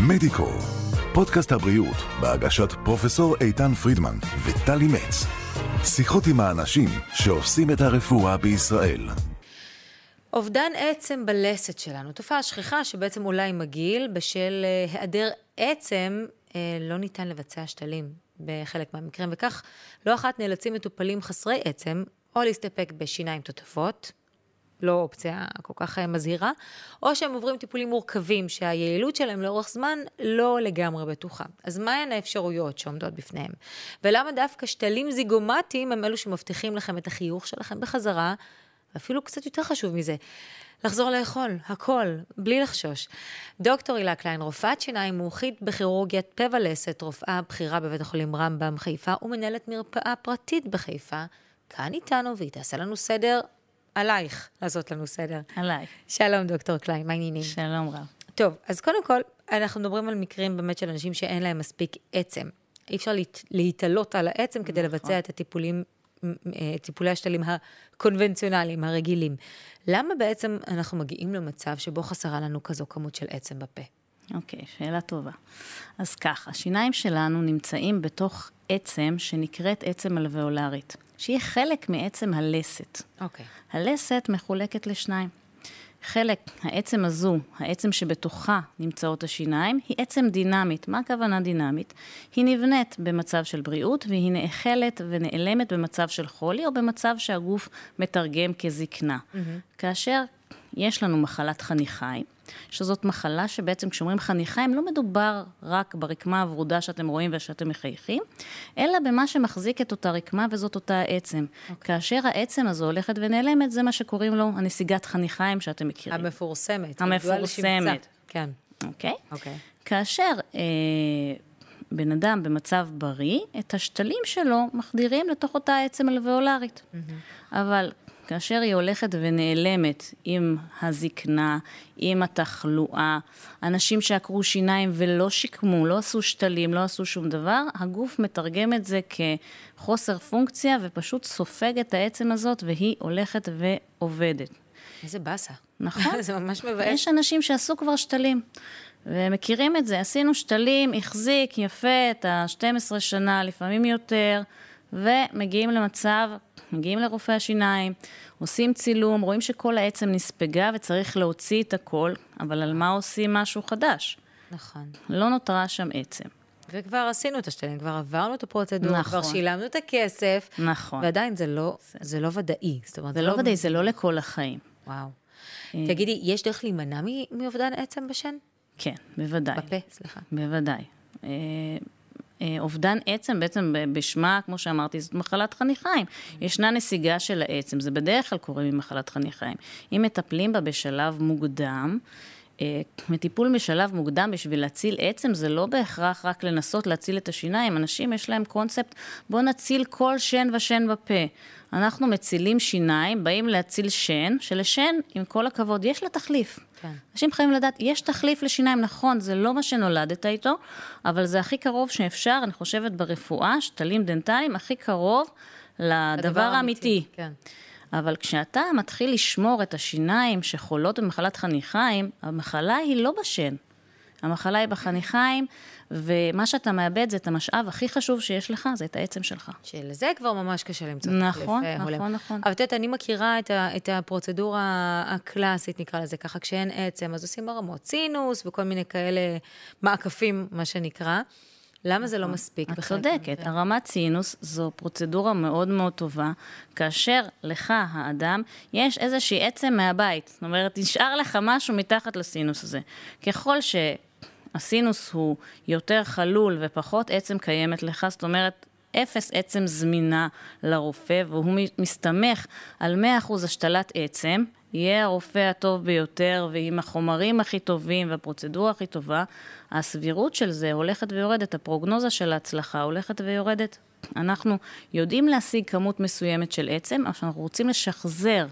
מדיקו, פודקאסט הבריאות בהגשת פרופסור איתן פרידמן וטלי מצ. שיחות עם האנשים שעושים את הרפואה בישראל. אובדן עצם בלסת שלנו, תופעה שכיחה שבעצם עולה עם הגיל, בשל אה, היעדר עצם אה, לא ניתן לבצע שתלים בחלק מהמקרים, וכך לא אחת נאלצים מטופלים חסרי עצם, או להסתפק בשיניים תותפות, לא אופציה כל כך אה, מזהירה, או שהם עוברים טיפולים מורכבים שהיעילות שלהם לאורך זמן לא לגמרי בטוחה. אז מהן האפשרויות שעומדות בפניהם? ולמה דווקא שתלים זיגומטיים הם אלו שמבטיחים לכם את החיוך שלכם בחזרה, ואפילו קצת יותר חשוב מזה, לחזור לאכול, הכל, בלי לחשוש. דוקטור הילה קליין, רופאת שיניים, מומחית בכירורגיית פה ולסת, רופאה בכירה בבית החולים רמב"ם חיפה, ומנהלת מרפאה פרטית בחיפה, כאן איתנו, והיא תעשה לנו סדר עלייך לעשות לנו סדר. עליי. שלום, דוקטור קליין, מה העניינים? שלום רב. טוב, אז קודם כל, אנחנו מדברים על מקרים באמת של אנשים שאין להם מספיק עצם. אי אפשר להת, להתעלות על העצם כדי נכון. לבצע את הטיפולים, אה, טיפולי השתלים הקונבנציונליים, הרגילים. למה בעצם אנחנו מגיעים למצב שבו חסרה לנו כזו כמות של עצם בפה? אוקיי, שאלה טובה. אז ככה, השיניים שלנו נמצאים בתוך עצם שנקראת עצם אלוויאולרית, שהיא חלק מעצם הלסת. אוקיי. הלסת מחולקת לשניים. חלק, העצם הזו, העצם שבתוכה נמצאות השיניים, היא עצם דינמית. מה הכוונה דינמית? היא נבנית במצב של בריאות והיא נאכלת ונעלמת במצב של חולי או במצב שהגוף מתרגם כזקנה. Mm-hmm. כאשר יש לנו מחלת חניכיים, שזאת מחלה שבעצם כשאומרים חניכיים לא מדובר רק ברקמה הוורודה שאתם רואים ושאתם מחייכים, אלא במה שמחזיק את אותה רקמה וזאת אותה העצם. Okay. כאשר העצם הזו הולכת ונעלמת, זה מה שקוראים לו הנסיגת חניכיים שאתם מכירים. המפורסמת. המפורסמת. כן. אוקיי? Okay? אוקיי. Okay. כאשר אה, בן אדם במצב בריא, את השתלים שלו מחדירים לתוך אותה עצם אלוויאולרית. Mm-hmm. אבל כאשר היא הולכת ונעלמת עם הזקנה, עם התחלואה, אנשים שעקרו שיניים ולא שיקמו, לא עשו שתלים, לא עשו שום דבר, הגוף מתרגם את זה כחוסר פונקציה ופשוט סופג את העצם הזאת והיא הולכת ועובדת. איזה באסה. נכון. זה ממש מבאס. יש אנשים שעשו כבר שתלים. ומכירים את זה, עשינו שתלים, החזיק יפה את ה-12 שנה, לפעמים יותר, ומגיעים למצב, מגיעים לרופא השיניים, עושים צילום, רואים שכל העצם נספגה וצריך להוציא את הכל, אבל על מה עושים משהו חדש? נכון. לא נותרה שם עצם. וכבר עשינו את השתלים, כבר עברנו את הפרוצדורה, נכון. כבר שילמנו את הכסף. נכון. ועדיין זה לא, זה לא ודאי. זאת אומרת, זה לא ודאי, זה לא לכל החיים. וואו. תגידי, יש דרך להימנע מאובדן עצם בשן? כן, בוודאי. בפה, סליחה. בוודאי. אה, אובדן עצם, בעצם בשמה, כמו שאמרתי, זאת מחלת חניכיים. ישנה נסיגה של העצם, זה בדרך כלל קורה ממחלת חניכיים. אם מטפלים בה בשלב מוקדם, מטיפול בשלב מוקדם בשביל להציל עצם, זה לא בהכרח רק לנסות להציל את השיניים. אנשים יש להם קונספט, בואו נציל כל שן ושן בפה. אנחנו מצילים שיניים, באים להציל שן, שלשן, עם כל הכבוד, יש לה תחליף. כן. אנשים חייבים לדעת, יש תחליף לשיניים, נכון, זה לא מה שנולדת איתו, אבל זה הכי קרוב שאפשר, אני חושבת ברפואה, שתלים דנטליים, הכי קרוב לדבר האמיתי. כן. אבל כשאתה מתחיל לשמור את השיניים שחולות במחלת חניכיים, המחלה היא לא בשן. המחלה היא בחניכיים, ומה שאתה מאבד זה את המשאב הכי חשוב שיש לך, זה את העצם שלך. שלזה כבר ממש קשה למצוא נכון, תחליף נכון, הולם. נכון. אבל את יודעת, אני מכירה את, ה, את הפרוצדורה הקלאסית, נקרא לזה ככה, כשאין עצם, אז עושים הרמות סינוס וכל מיני כאלה מעקפים, מה שנקרא. למה זה לא מספיק? את צודקת, מהמקרים? הרמת סינוס זו פרוצדורה מאוד מאוד טובה, כאשר לך, האדם, יש איזושהי עצם מהבית. זאת אומרת, נשאר לך משהו מתחת לסינוס הזה. ככל שהסינוס הוא יותר חלול ופחות עצם קיימת לך, זאת אומרת, אפס עצם זמינה לרופא, והוא מסתמך על 100% השתלת עצם, יהיה הרופא הטוב ביותר ועם החומרים הכי טובים והפרוצדורה הכי טובה, הסבירות של זה הולכת ויורדת, הפרוגנוזה של ההצלחה הולכת ויורדת. אנחנו יודעים להשיג כמות מסוימת של עצם, אבל אנחנו רוצים לשחזר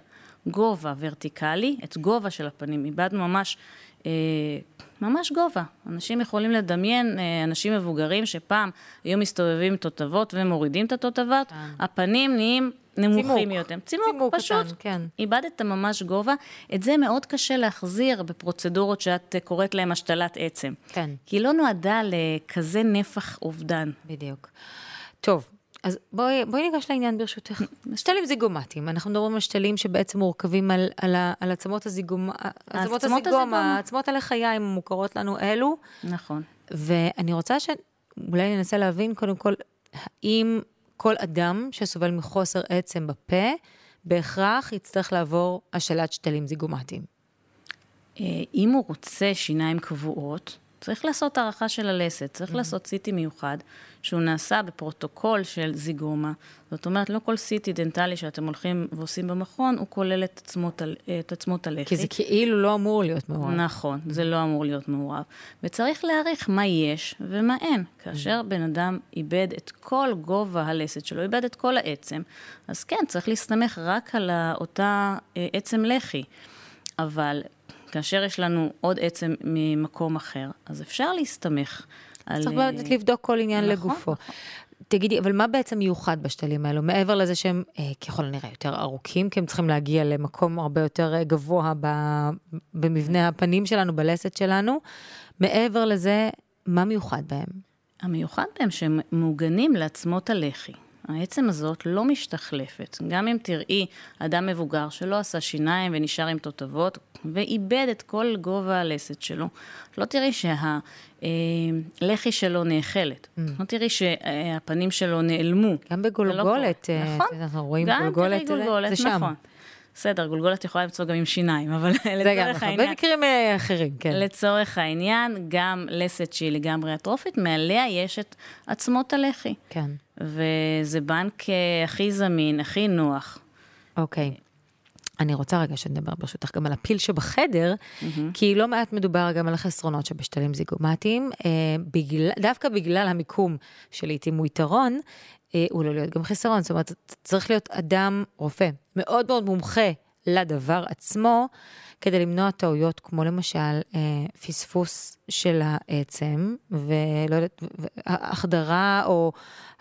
גובה ורטיקלי, את גובה של הפנים. איבדנו ממש, אה, ממש גובה. אנשים יכולים לדמיין, אה, אנשים מבוגרים שפעם היו מסתובבים עם תותבות ומורידים את התותבות, הפנים נהיים נמוכים. יותר. צימוק, צימוק פשוט. קטן, כן. איבדת ממש גובה. את זה מאוד קשה להחזיר בפרוצדורות שאת קוראת להן השתלת עצם. כן. כי היא לא נועדה לכזה נפח אובדן. בדיוק. טוב, אז בואי, בואי ניגש לעניין ברשותך. שתלים זיגומטיים, אנחנו מדברים על שתלים שבעצם מורכבים על, על, על עצמות הזיגום, עצמות הזיגום. העצמות הלחיים המוכרות לנו אלו, נכון. ואני רוצה שאולי ננסה להבין קודם כל, האם כל אדם שסובל מחוסר עצם בפה, בהכרח יצטרך לעבור השתלת שתלים זיגומטיים. אה, אם הוא רוצה שיניים קבועות, צריך לעשות הערכה של הלסת, צריך לעשות CT מיוחד, שהוא נעשה בפרוטוקול של זיגומה. זאת אומרת, לא כל CT דנטלי שאתם הולכים ועושים במכון, הוא כולל את עצמות, את עצמות הלחי. כי זה כאילו לא אמור להיות מעורב. נכון, זה לא אמור להיות מעורב. וצריך להעריך מה יש ומה אין. כאשר בן אדם איבד את כל גובה הלסת שלו, איבד את כל העצם, אז כן, צריך להסתמך רק על אותה אה, עצם לחי. אבל כאשר יש לנו עוד עצם ממקום אחר, אז אפשר להסתמך על... צריך באמת לבדוק כל עניין נכון, לגופו. תגידי, אבל מה בעצם מיוחד בשתלים האלו? מעבר לזה שהם אה, ככל הנראה יותר ארוכים, כי הם צריכים להגיע למקום הרבה יותר אה, גבוה ב, במבנה הפנים שלנו, בלסת שלנו, מעבר לזה, מה מיוחד בהם? המיוחד בהם שהם מעוגנים לעצמות הלחי. העצם הזאת לא משתחלפת. גם אם תראי אדם מבוגר שלא עשה שיניים ונשאר עם תותבות, ואיבד את כל גובה הלסת שלו, לא תראי שהלחי שלו נאכלת. לא תראי שהפנים שלו נעלמו. גם זה לא. בגולגולת, אה, נכון. אנחנו רואים גם גולגולת, תראי זה- גולגולת, זה שם. נכון. בסדר, גולגולת יכולה למצוא גם עם שיניים, אבל זה גם לצורך נכון, העניין... במקרים אה, אחרים, כן. לצורך העניין, גם לסת שהיא לגמרי אטרופית, מעליה יש את עצמות הלחי. כן, וזה בנק אה, הכי זמין, הכי נוח. אוקיי. אני רוצה רגע שנדבר ברשותך גם על הפיל שבחדר, כי לא מעט מדובר גם על החסרונות שבשתלים זיגומטיים, אה, בגלל, דווקא בגלל המיקום שלעיתים הוא יתרון, הוא לא להיות גם חיסרון, זאת אומרת, צריך להיות אדם, רופא, מאוד מאוד מומחה לדבר עצמו, כדי למנוע טעויות כמו למשל אה, פספוס של העצם, ולא יודעת, החדרה או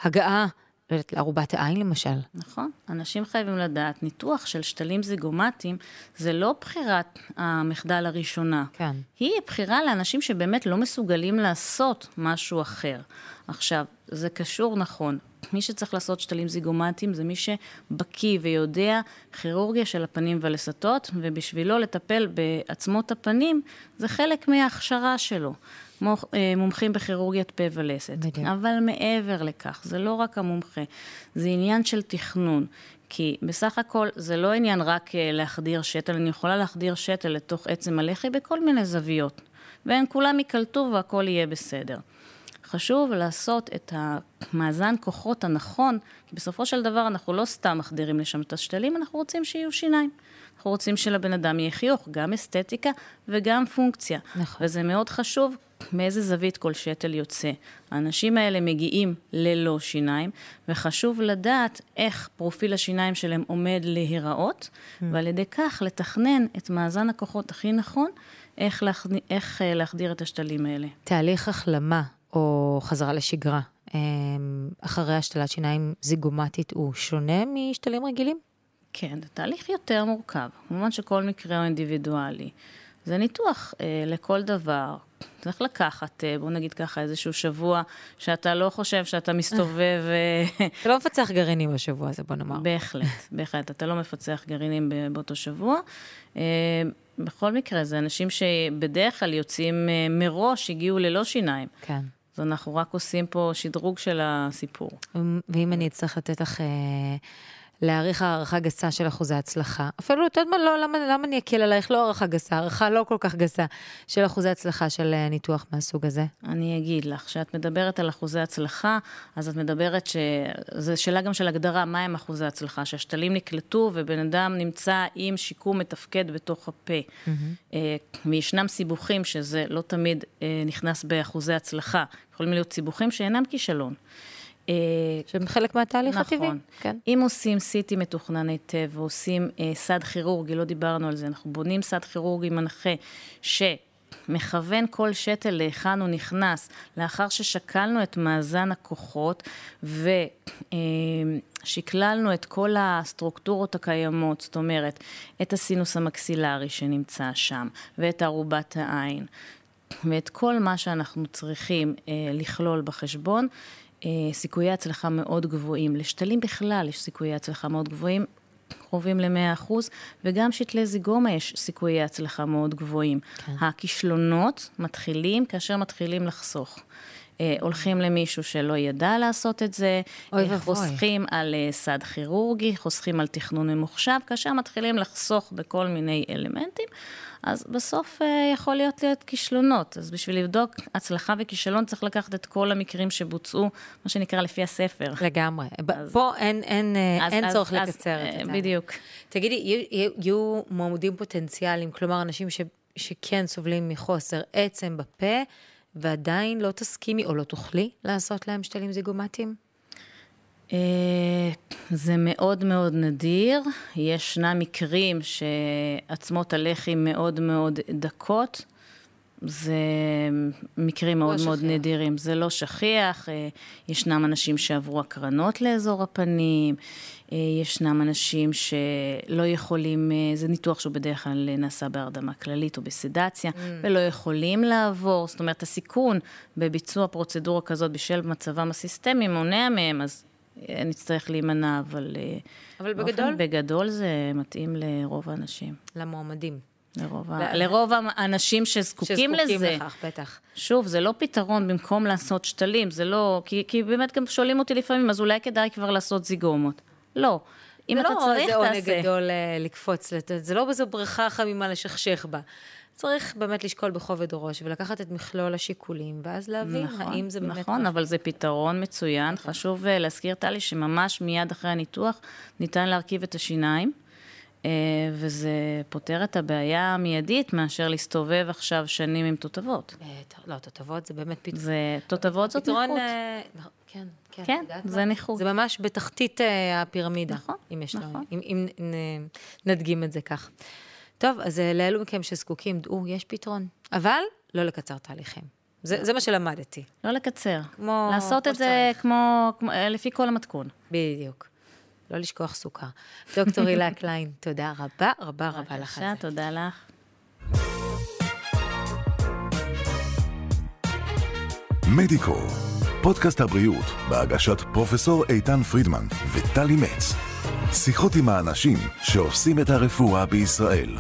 הגעה, לא יודעת, לארובת העין למשל. נכון? אנשים חייבים לדעת, ניתוח של שתלים זיגומטיים זה לא בחירת המחדל הראשונה. כן. היא בחירה לאנשים שבאמת לא מסוגלים לעשות משהו אחר. עכשיו, זה קשור נכון. מי שצריך לעשות שתלים זיגומטיים זה מי שבקיא ויודע כירורגיה של הפנים והלסתות, ובשבילו לטפל בעצמות הפנים זה חלק מההכשרה שלו. כמו אה, מומחים בכירורגיית פה ולסת. בדיוק. אבל מעבר לכך, זה לא רק המומחה, זה עניין של תכנון. כי בסך הכל זה לא עניין רק אה, להחדיר שתל, אני יכולה להחדיר שתל לתוך עצם הלחי בכל מיני זוויות. והם כולם ייקלטו והכל יהיה בסדר. חשוב לעשות את המאזן כוחות הנכון, כי בסופו של דבר אנחנו לא סתם מחדירים לשם את השתלים, אנחנו רוצים שיהיו שיניים. אנחנו רוצים שלבן אדם יהיה חיוך, גם אסתטיקה וגם פונקציה. נכון. וזה מאוד חשוב מאיזה זווית כל שתל יוצא. האנשים האלה מגיעים ללא שיניים, וחשוב לדעת איך פרופיל השיניים שלהם עומד להיראות, ועל ידי כך לתכנן את מאזן הכוחות הכי נכון, איך, להחד... איך אה, להחדיר את השתלים האלה. תהליך החלמה או חזרה לשגרה אמ, אחרי השתלת שיניים זיגומטית הוא שונה משתלים רגילים? כן, זה תהליך יותר מורכב. כמובן שכל מקרה הוא אינדיבידואלי. זה ניתוח אה, לכל דבר. צריך לקחת, אה, בוא נגיד ככה, איזשהו שבוע שאתה לא חושב שאתה מסתובב... אה, אתה לא מפצח גרעינים בשבוע הזה, בוא נאמר. בהחלט, בהחלט. אתה לא מפצח גרעינים באותו שבוע. אה, בכל מקרה, זה אנשים שבדרך כלל יוצאים אה, מראש, הגיעו ללא שיניים. כן. אז אנחנו רק עושים פה שדרוג של הסיפור. ואם אני אצטרך לתת לך אה, להעריך הערכה גסה של אחוזי הצלחה, אפילו, את יודעת מה, לא, למה, למה אני אקל עלייך? לא הערכה גסה, הערכה לא כל כך גסה של אחוזי הצלחה של אה, ניתוח מהסוג הזה. אני אגיד לך, כשאת מדברת על אחוזי הצלחה, אז את מדברת ש... זו שאלה גם של הגדרה, מהם אחוזי הצלחה? שהשתלים נקלטו ובן אדם נמצא עם שיקום מתפקד בתוך הפה. אה, וישנם סיבוכים שזה לא תמיד אה, נכנס באחוזי הצלחה. יכולים להיות סיבוכים שאינם כישלון. אה, שהם חלק מהתהליך נכון. הטבעי. כן. אם עושים CT מתוכנן היטב ועושים אה, סד כירורגי, לא דיברנו על זה, אנחנו בונים סד כירורגי מנחה מכוון כל שתל להיכן הוא נכנס, לאחר ששקלנו את מאזן הכוחות ושקללנו את כל הסטרוקטורות הקיימות, זאת אומרת, את הסינוס המקסילרי שנמצא שם, ואת ערובת העין, ואת כל מה שאנחנו צריכים אה, לכלול בחשבון, אה, סיכויי הצלחה מאוד גבוהים. לשתלים בכלל יש סיכויי הצלחה מאוד גבוהים, קרובים ל-100%, וגם שתלי זיגומה יש סיכויי הצלחה מאוד גבוהים. כן. הכישלונות מתחילים כאשר מתחילים לחסוך. אה, הולכים למישהו שלא ידע לעשות את זה, אוי אה, חוסכים על אה, סד כירורגי, חוסכים על תכנון ממוחשב, כאשר מתחילים לחסוך בכל מיני אלמנטים, אז בסוף יכול להיות להיות כישלונות. אז בשביל לבדוק הצלחה וכישלון צריך לקחת את כל המקרים שבוצעו, מה שנקרא לפי הספר. לגמרי. אז, פה אין, אין, אז, אין אז, צורך אז, לקצר אז, את זה. בדיוק. תגידי, יהיו מועמדים פוטנציאליים, כלומר אנשים ש, שכן סובלים מחוסר עצם בפה, ועדיין לא תסכימי או לא תוכלי לעשות להם שתלים זיגומטיים? אה, זה מאוד מאוד נדיר. ישנם מקרים שעצמות הלחי מאוד מאוד דקות. זה מקרים מאוד לא מאוד שכיח. נדירים. זה לא שכיח, אה, ישנם אנשים שעברו הקרנות לאזור הפנים, אה, ישנם אנשים שלא יכולים, זה ניתוח שהוא בדרך כלל נעשה בהרדמה כללית או בסדציה, mm. ולא יכולים לעבור. זאת אומרת, הסיכון בביצוע פרוצדורה כזאת בשל מצבם הסיסטמי מונע מהם, אז נצטרך להימנע, אבל... אבל בגדול? בגדול זה מתאים לרוב האנשים. למועמדים. לרוב, ל... לרוב האנשים שזקוקים, שזקוקים לזה. שזקוקים לכך, בטח. שוב, זה לא פתרון במקום לעשות שתלים, זה לא... כי, כי באמת גם שואלים אותי לפעמים, אז אולי כדאי כבר לעשות זיגומות. לא. אם אתה לא, צריך, תעשה. זה עונג גדול אה, לקפוץ, זה לא בזו בריכה חמימה לשכשך בה. צריך באמת לשקול בכובד ראש ולקחת את מכלול השיקולים, ואז להבין נכון, האם זה באמת... נכון, אבל זה פתרון מצוין. חשוב אה, להזכיר, טלי, שממש מיד אחרי הניתוח ניתן להרכיב את השיניים. אה, וזה פותר את הבעיה המיידית מאשר להסתובב עכשיו שנים עם תותבות. לא, תותבות זה באמת פתרון. זה, תותבות זאת נכות. נכון, כן, כן. כן, זה נכות. זה ממש בתחתית אה, הפירמידה. נכון, אם יש נכון. אם, אם נדגים את זה כך. טוב, אז אה, לאלו מכם שזקוקים, דעו, יש פתרון. אבל לא לקצר תהליכים. זה, זה מה שלמדתי. לא לקצר. כמו... לעשות את זה כמו, כמו, לפי כל המתכון. בדיוק. לא לשכוח סוכר. דוקטור הילה קליין, תודה רבה רבה רבה לך. בבקשה, תודה לך. מדיקו, פודקאסט הבריאות בהגשת פרופסור איתן פרידמן וטלי מצ. שיחות עם האנשים שעושים את הרפואה בישראל.